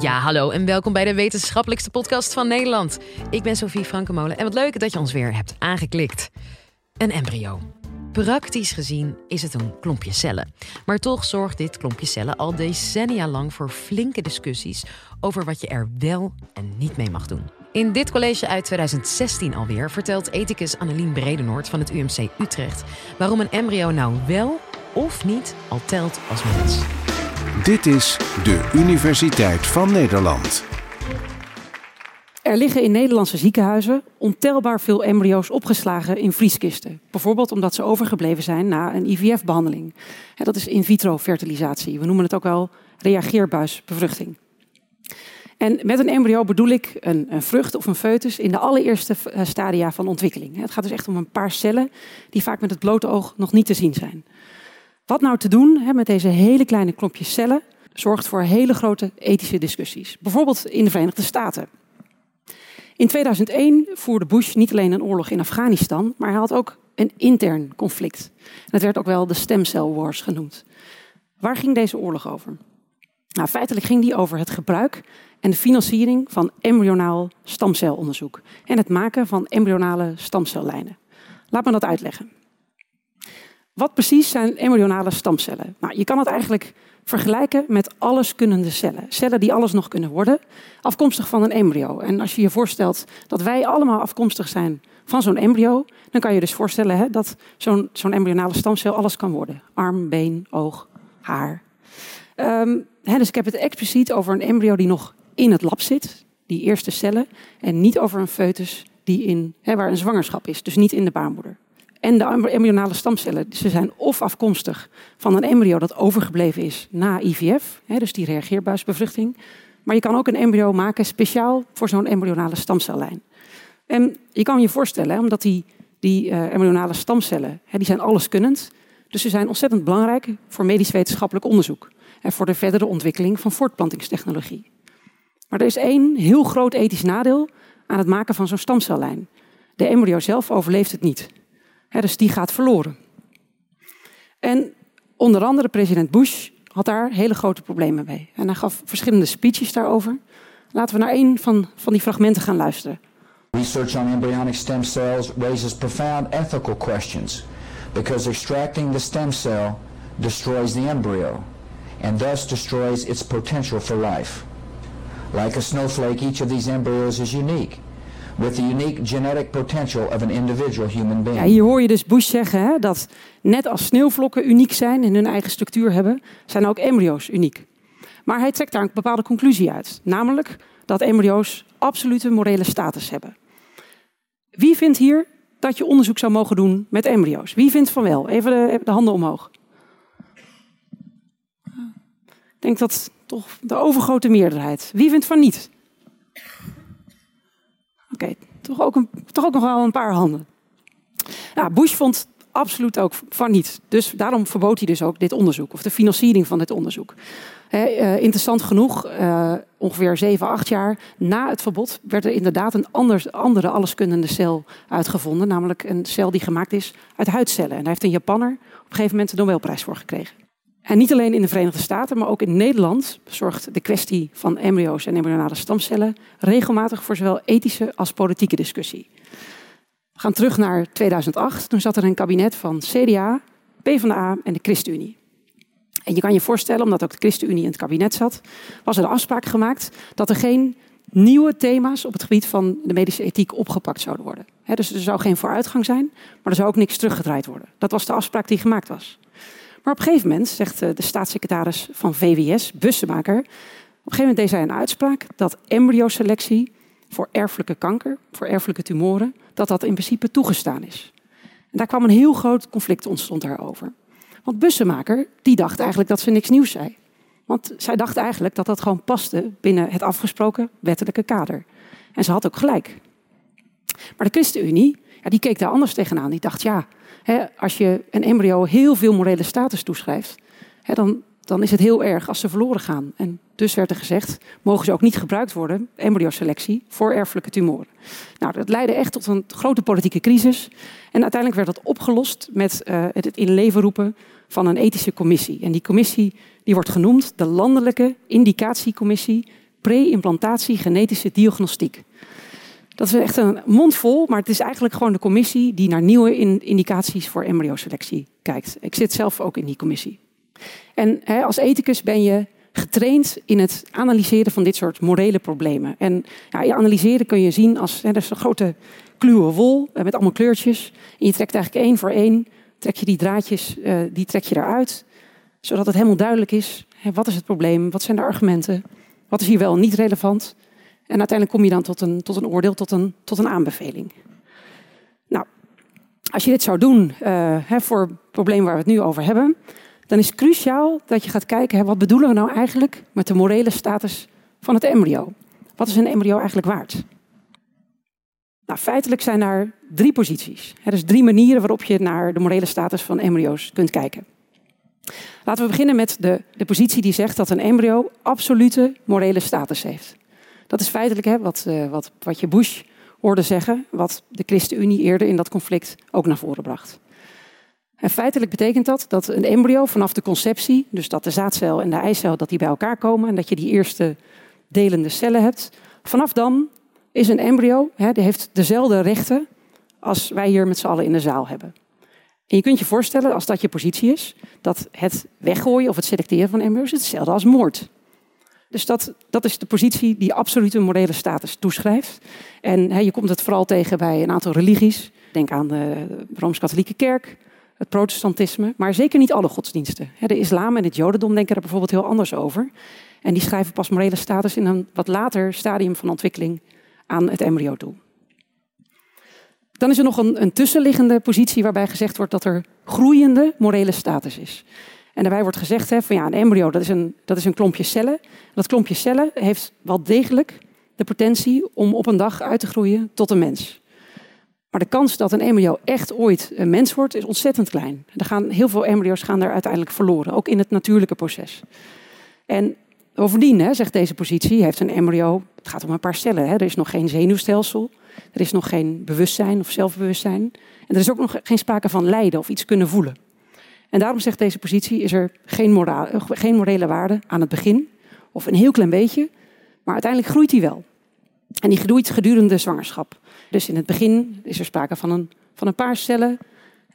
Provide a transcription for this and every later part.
Ja, hallo en welkom bij de wetenschappelijkste podcast van Nederland. Ik ben Sophie Frankenmolen en wat leuk dat je ons weer hebt aangeklikt. Een embryo. Praktisch gezien is het een klompje cellen. Maar toch zorgt dit klompje cellen al decennia lang voor flinke discussies over wat je er wel en niet mee mag doen. In dit college uit 2016 alweer vertelt ethicus Annelien Bredenoord van het UMC Utrecht waarom een embryo nou wel of niet al telt als mens. Dit is de Universiteit van Nederland. Er liggen in Nederlandse ziekenhuizen ontelbaar veel embryo's opgeslagen in vrieskisten. Bijvoorbeeld omdat ze overgebleven zijn na een IVF-behandeling. Dat is in vitro fertilisatie. We noemen het ook wel reageerbuisbevruchting. En met een embryo bedoel ik een, een, vrucht of een foetus in de allereerste eh, stadia van ontwikkeling. Het gaat dus echt om een paar cellen die vaak met het blote oog nog niet te zien zijn. Wat nou te doen met deze hele kleine klopjes cellen zorgt voor hele grote ethische discussies. Bijvoorbeeld in de Verenigde Staten. In 2001 voerde Bush niet alleen een oorlog in Afghanistan, maar hij had ook een intern conflict. En het werd ook wel de stem cell wars genoemd. Waar ging deze oorlog over? Nou, feitelijk ging die over het gebruik en de financiering van embryonaal stamcelonderzoek en het maken van embryonale stamcellijnen. Laat me dat uitleggen. Wat precies zijn embryonale stamcellen? Nou, je kan het eigenlijk vergelijken met alleskunnende cellen. Cellen die alles nog kunnen worden, afkomstig van een embryo. En als je je voorstelt dat wij allemaal afkomstig zijn van zo'n embryo, dan kan je dus voorstellen hè, dat zo'n embryonale stamcel alles kan worden. Arm, been, oog, haar. Ehm, hè, dus ik heb het expliciet over een embryo die nog in het lab zit, die eerste cellen, en niet over een foetus die in, hè, waar een zwangerschap is, dus niet in de baarmoeder. En de embryonale stamcellen, ze zijn of afkomstig van een embryo dat overgebleven is na IVF, hè, dus die reageerbuisbevruchting. Maar je kan ook een embryo maken speciaal voor zo'n embryonale stamcellijn. En je kan je voorstellen, omdat die, die uh, embryonale stamcellen, hè, die zijn alleskunnend. Dus ze zijn ontzettend belangrijk voor medisch wetenschappelijk onderzoek. En voor de verdere ontwikkeling van voortplantingstechnologie. Maar er is één heel groot ethisch nadeel aan het maken van zo'n stamcellijn. De embryo zelf overleeft het niet dus die gaat verloren. En onder andere president Bush had daar hele grote problemen mee. En hij gaf verschillende speeches daarover. Laten we naar een van, van die fragmenten gaan luisteren. Research on embryonic stem cells raises profound ethical questions because extracting the stem cell destroys the embryo and thus destroys its potential for life. Like a snowflake, each of these embryos is unique Ja, hier hoor je dus Bush zeggen hè, dat net als sneeuwvlokken uniek zijn en hun eigen structuur hebben, zijn ook embryo's uniek. Maar hij trekt daar een bepaalde conclusie uit, namelijk dat embryo's absolute morele status hebben. Wie vindt hier dat je onderzoek zou mogen doen met embryo's? Wie vindt van wel? Even de, de handen omhoog. Ik denk dat toch de overgrote meerderheid. Wie vindt van niet? Toch, ook toch ook nog wel een paar handen. Ja, Bush vond absoluut ook van niet. Dus daarom verbood hij dus ook dit onderzoek, of de financiering van dit onderzoek. uh, interessant genoeg, uh, ongeveer 7, 8 jaar na het verbod werd er inderdaad een ander, andere alleskunnende cel uitgevonden. Namelijk een cel die gemaakt is uit huidcellen. En daar heeft een Japanner op een gegeven moment de Nobelprijs voor gekregen. En niet alleen in de Verenigde Staten, maar ook in Nederland zorgt de kwestie van embryo's en embryonale stamcellen regelmatig voor zowel ethische als politieke discussie. We gaan terug naar 2008. Toen zat er een kabinet van CDA, PvdA en de ChristenUnie. En je kan je voorstellen, omdat ook de ChristenUnie in het kabinet zat, was er de afspraak gemaakt dat er geen nieuwe thema's op het gebied van de medische ethiek opgepakt zouden worden. dus er zou geen vooruitgang zijn, maar er zou ook niks teruggedraaid worden. Dat was de afspraak die gemaakt was. Maar op een gegeven moment zegt eh, de staatssecretaris van VWS, Bussemaker, op een gegeven moment deed hij een uitspraak dat embryoselectie voor erfelijke kanker, voor erfelijke tumoren, dat dat in principe toegestaan is. En daar kwam een heel groot conflict ontstond daarover. Want Bussemaker, die dacht eigenlijk dat ze niks nieuws zei. Want zij dacht eigenlijk dat dat gewoon paste binnen het afgesproken wettelijke kader. En ze had ook gelijk. Maar de ChristenUnie, ja, die keek daar anders tegenaan. Die dacht, ja, als je een embryo heel veel morele status toeschrijft, dan, dan is het heel erg als ze verloren gaan. En dus werd er gezegd, mogen ze ook niet gebruikt worden, embryoselectie, voor erfelijke tumoren. Nou, dat leidde echt tot een grote politieke crisis. En uiteindelijk werd dat opgelost met uh, het in leven roepen van een ethische commissie. En die commissie die wordt genoemd de Landelijke Indicatiecommissie pre-implantatie genetische diagnostiek. Dat is echt een mond vol, maar het is eigenlijk gewoon de commissie die naar nieuwe indicaties voor embryoselectie kijkt. Ik zit zelf ook in die commissie. En als ethicus ben je getraind in het analyseren van dit soort morele problemen. En ja, je analyseren kun je zien als hè, is een grote kluwe wol eh, met allemaal kleurtjes. En je trekt eigenlijk één voor één, trek je die draadjes, uh, die trek je eruit, zodat het helemaal duidelijk is. Hè, wat is het probleem? Wat zijn de argumenten? Wat is hier wel niet relevant? En uiteindelijk kom je dan tot een, tot een oordeel, tot een, tot een aanbeveling. Nou, als je dit zou doen hè, voor het probleem waar we het nu over hebben, dan is het cruciaal dat je gaat kijken, wat bedoelen we nou eigenlijk met de morele status van het embryo? Wat is een embryo eigenlijk waard? Nou, feitelijk zijn er drie posities. Dus drie manieren waarop je naar de morele status van embryo's kunt kijken. Laten we beginnen met de, de positie die zegt dat een embryo absolute morele status heeft. Dat is feitelijk hè, wat, uh, wat, wat je Bush hoorde zeggen, wat de ChristenUnie eerder in dat conflict ook naar voren bracht. En feitelijk betekent dat dat een embryo vanaf de conceptie, dus dat de zaadcel en de eicel dat die bij elkaar komen en dat je die eerste delende cellen hebt, vanaf dan is een embryo, hè, die heeft dezelfde rechten als wij hier met z'n allen in de zaal hebben. En je kunt je voorstellen, als dat je positie is, dat het weggooien of het selecteren van embryo's hetzelfde als moord. Dus dat, dat is de positie die absolute morele status toeschrijft. En je komt het vooral tegen bij een aantal religies. Denk aan de Rooms-Katholieke Kerk, het protestantisme, maar zeker niet alle godsdiensten. de islam en het jodendom denken er bijvoorbeeld heel anders over. En die schrijven pas morele status in een wat later stadium van ontwikkeling aan het embryo toe. Dan is er nog een, een tussenliggende positie waarbij gezegd wordt dat er groeiende morele status is. En daarbij wordt gezegd hè, van ja, een embryo dat is een, dat is een klompje cellen. Dat klompje cellen heeft wel degelijk de potentie om op een dag uit te groeien tot een mens. Maar de kans dat een embryo echt ooit een mens wordt, is ontzettend klein. Er gaan, heel veel embryo's gaan daar uiteindelijk verloren, ook in het natuurlijke proces. En bovendien, hè, zegt deze positie, heeft een embryo, het gaat om een paar cellen. Hè, er is nog geen zenuwstelsel, er is nog geen bewustzijn of zelfbewustzijn. En er is ook nog geen sprake van lijden of iets kunnen voelen. En daarom zegt deze positie, is er geen, moraal, geen morele waarde aan het begin, of een heel klein beetje, maar uiteindelijk groeit die wel. En die groeit gedurende zwangerschap. Dus in het begin is er sprake van een, van een paar cellen.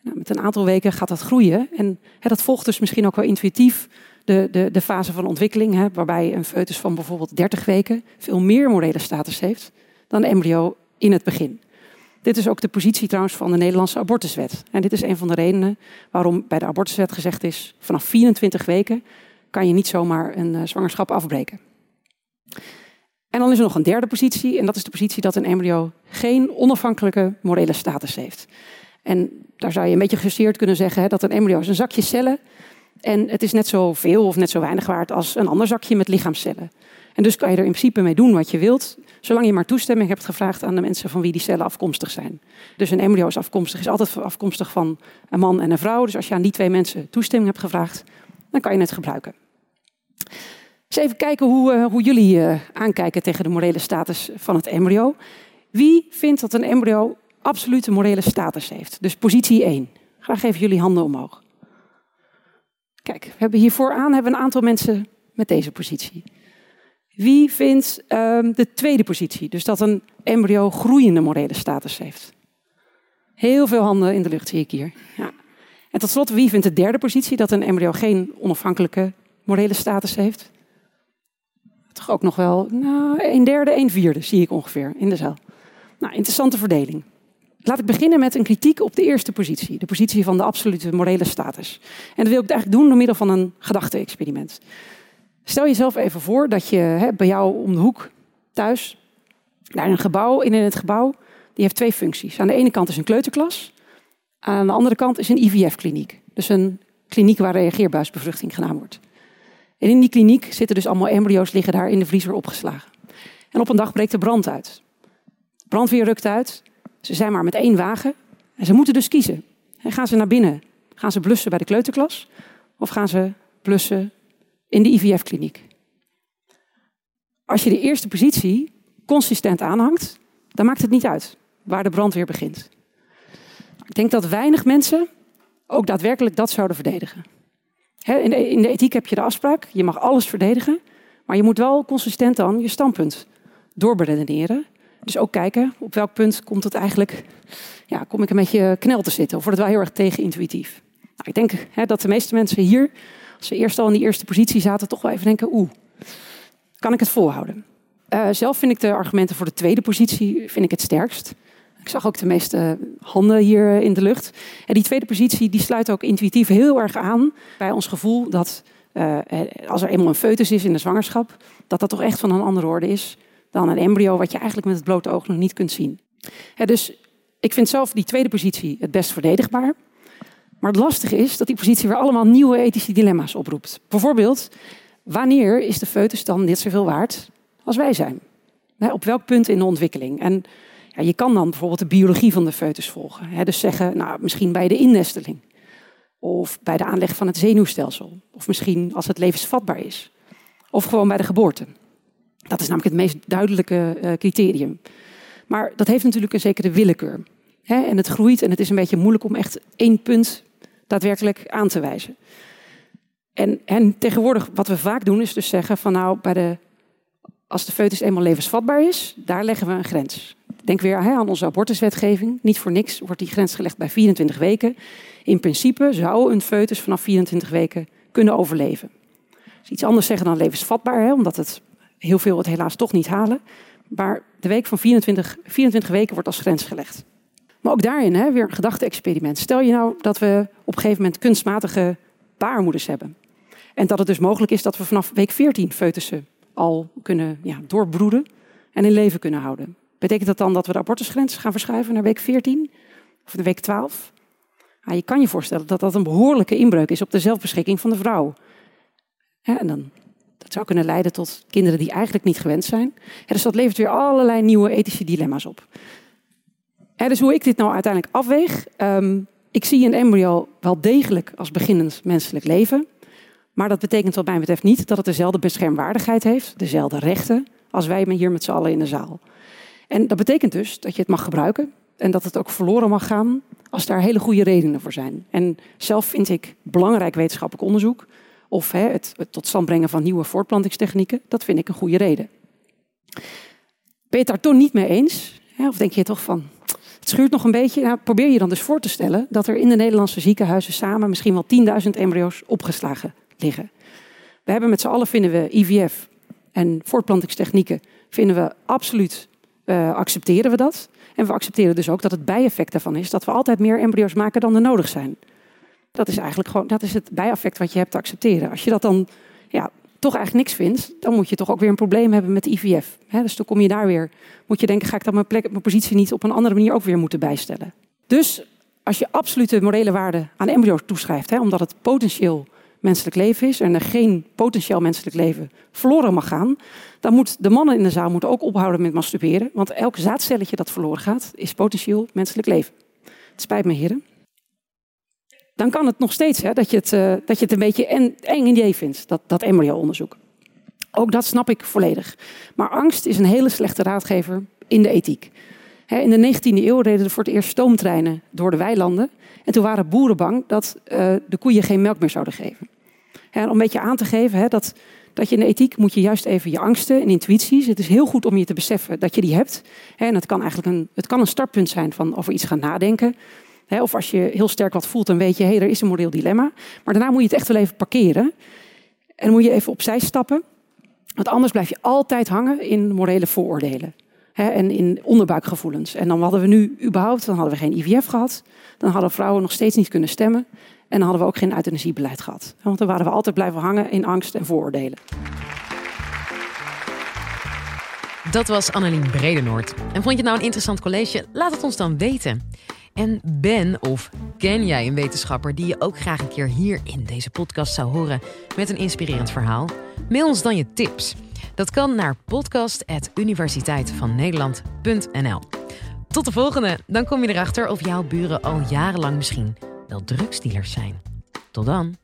Nou, met een aantal weken gaat dat groeien. En hè, dat volgt dus misschien ook wel intuïtief de, de, de fase van ontwikkeling, hè, waarbij een foetus van bijvoorbeeld 30 weken veel meer morele status heeft dan een embryo in het begin. Dit is ook de positie trouwens van de Nederlandse abortuswet. En dit is een van de redenen waarom bij de abortuswet gezegd is: vanaf 24 weken kan je niet zomaar een uh, zwangerschap afbreken. En dan is er nog een derde positie, en dat is de positie dat een embryo geen onafhankelijke morele status heeft. En daar zou je een beetje gejusteerd kunnen zeggen hè, dat een embryo is een zakje cellen. En het is net zo veel of net zo weinig waard als een ander zakje met lichaamscellen. En dus kan je er in principe mee doen wat je wilt, zolang je maar toestemming hebt gevraagd aan de mensen van wie die cellen afkomstig zijn. Dus een embryo is afkomstig, is altijd afkomstig van een man en een vrouw. Dus als je aan die twee mensen toestemming hebt gevraagd, dan kan je het gebruiken. Eens even kijken hoe, uh, hoe jullie uh, aankijken tegen de morele status van het embryo. Wie vindt dat een embryo absolute morele status heeft? Dus positie 1. Graag even jullie handen omhoog. Kijk, we hebben hier vooraan hebben een aantal mensen met deze positie. Wie vindt um, de tweede positie, dus dat een embryo groeiende morele status heeft? Heel veel handen in de lucht zie ik hier. Ja. En tot slot, wie vindt de derde positie, dat een embryo geen onafhankelijke morele status heeft? Toch ook nog wel, nou, een derde, een vierde zie ik ongeveer in de zaal. Nou, interessante verdeling. Laat ik beginnen met een kritiek op de eerste positie, de positie van de absolute morele status. En dat wil ik eigenlijk doen door middel van een gedachte-experiment. Stel jezelf even voor dat je hè, bij jou om de hoek thuis, naar een gebouw, in het gebouw, die heeft twee functies. Aan de ene kant is een kleuterklas, aan de andere kant is een IVF-kliniek. Dus een kliniek waar reageerbuisbevruchting gedaan wordt. En in die kliniek zitten dus allemaal embryo's liggen daar in de vriezer opgeslagen. En op een dag breekt de brand uit. Brandweer rukt uit. Ze zijn maar met één wagen. En ze moeten dus kiezen. En gaan ze naar binnen? Gaan ze blussen bij de kleuterklas? Of gaan ze blussen in de IVF-kliniek. Als je de eerste positie consistent aanhangt, dan maakt het niet uit waar de brandweer begint. Ik denk dat weinig mensen ook daadwerkelijk dat zouden verdedigen. In de, ethiek heb je de afspraak, je mag alles verdedigen, Maar je moet wel consistent dan je standpunt doorberedeneren. Dus ook kijken op welk punt komt het eigenlijk, ja, kom ik een beetje knel te zitten of wordt het wel heel erg tegenintuïtief. Nou, ik denk hè, dat de meeste mensen hier, als ze eerst al in die eerste positie zaten, toch wel even denken, oeh, kan ik het volhouden? Uh, zelf vind ik de argumenten voor de tweede positie vind ik het sterkst. Ik zag ook de meeste handen hier in de lucht. En die tweede positie die sluit ook intuïtief heel erg aan bij ons gevoel dat uh, als er eenmaal een foetus is in de zwangerschap, dat dat toch echt van een andere orde is dan een embryo wat je eigenlijk met het blote oog nog niet kunt zien. dus ik vind zelf die tweede positie het best verdedigbaar. Maar het lastige is dat die positie weer allemaal nieuwe ethische dilemma's oproept. Bijvoorbeeld, wanneer is de foetus dan net zoveel waard als wij zijn? Op welk punt in de ontwikkeling? En ja, je kan dan bijvoorbeeld de biologie van de foetus volgen. Dus zeggen, nou, misschien bij de innesteling. Of bij de aanleg van het zenuwstelsel. Of misschien als het levensvatbaar is. Of gewoon bij de geboorte. Dat is namelijk het meest duidelijke uh, criterium. Maar dat heeft natuurlijk een zekere willekeur. Hè? En het groeit en het is een beetje moeilijk om echt één punt daadwerkelijk aan te wijzen. En, en tegenwoordig, wat we vaak doen, is dus zeggen van nou, bij de, als de foetus eenmaal levensvatbaar is, daar leggen we een grens. Denk weer aan onze abortuswetgeving. Niet voor niks wordt die grens gelegd bij 24 weken. In principe zou een foetus vanaf 24 weken kunnen overleven. Is iets anders zeggen dan levensvatbaar, hè, omdat het heel veel het helaas toch niet halen. Maar de week van 24, 24 weken wordt als grens gelegd. Maar ook daarin hè, weer een gedachte-experiment. Stel je nou dat we op een gegeven moment kunstmatige baarmoeders hebben. En dat het dus mogelijk is dat we vanaf week 14 foetussen al kunnen ja, doorbroeden en in leven kunnen houden. Betekent dat dan dat we de abortusgrens gaan verschuiven naar week 14 of de week 12? je kan je voorstellen dat dat een behoorlijke inbreuk is op de zelfbeschikking van de vrouw. en dan, dat zou kunnen leiden tot kinderen die eigenlijk niet gewend zijn. dus dat levert weer allerlei nieuwe ethische dilemma's op. dus hoe ik dit nou uiteindelijk afweeg. Ehm, ik zie een embryo wel degelijk als beginnend menselijk leven. Maar dat betekent wat mij betreft niet dat het dezelfde beschermwaardigheid heeft, dezelfde rechten, als wij hier met z'n allen in de zaal. En dat betekent dus dat je het mag gebruiken en dat het ook verloren mag gaan als daar hele goede redenen voor zijn. En zelf vind ik belangrijk wetenschappelijk onderzoek of het, tot stand brengen van nieuwe voortplantingstechnieken, dat vind ik een goede reden. Ben je het daar toch niet mee eens? Of denk je toch van, het schuurt nog een beetje? Nou, probeer je dan dus voor te stellen dat er in de Nederlandse ziekenhuizen samen misschien wel 10.000 embryo's opgeslagen liggen. We hebben met z'n allen, vinden we IVF en voortplantingstechnieken, vinden we absoluut uh, accepteren we dat. En we accepteren dus ook dat het bijeffect daarvan is dat we altijd meer embryo's maken dan er nodig zijn. Dat is eigenlijk gewoon dat is het bijeffect wat je hebt te accepteren. Als je dat dan ja, toch eigenlijk niks vindt, dan moet je toch ook weer een probleem hebben met de IVF. dus dan kom je daar weer, moet je denken, ga ik dan mijn, plek, mijn positie niet op een andere manier ook weer moeten bijstellen. Dus als je absolute morele waarde aan embryo's toeschrijft, omdat het potentieel menselijk leven is en er geen potentieel menselijk leven verloren mag gaan, dan moet de mannen in de zaal moeten ook ophouden met masturberen. Want elk zaadcelletje dat verloren gaat, is potentieel menselijk leven. Het spijt me, heren. Dan kan het nog steeds hè, dat, je het, uh, dat je het een beetje en, eng idee vindt, dat, dat embryo-onderzoek. Ook dat snap ik volledig. Maar angst is een hele slechte raadgever in de ethiek. In de 19e eeuw reden er voor het eerst stoomtreinen door de weilanden. En toen waren boeren bang dat uh, de koeien geen melk meer zouden geven. En om een beetje aan te geven hè, dat, dat je in de ethiek moet je juist even je angsten en intuïties. Het is heel goed om je te beseffen dat je die hebt. En het kan eigenlijk een, het kan een startpunt zijn van over iets gaan nadenken. Of als je heel sterk wat voelt, dan weet je, hé, hey, er is een moreel dilemma. Maar daarna moet je het echt wel even parkeren. En dan moet je even opzij stappen. Want anders blijf je altijd hangen in morele vooroordelen. en in onderbuikgevoelens. En dan hadden we nu überhaupt, dan hadden we geen IVF gehad. Dan hadden vrouwen nog steeds niet kunnen stemmen. En dan hadden we ook geen euthanasiebeleid gehad. Want dan waren we altijd blijven hangen in angst en vooroordelen. Dat was Annelien Bredenoord. En vond je het nou een interessant college? Laat het ons dan weten. En ben of ken jij een wetenschapper die je ook graag een keer hier in deze podcast zou horen met een inspirerend verhaal? Mail ons dan je tips. Dat kan naar podcast.universiteitvannederland.nl. Tot de volgende. Dan kom je erachter of jouw buren al jarenlang misschien wel drugsdealers zijn. Tot dan.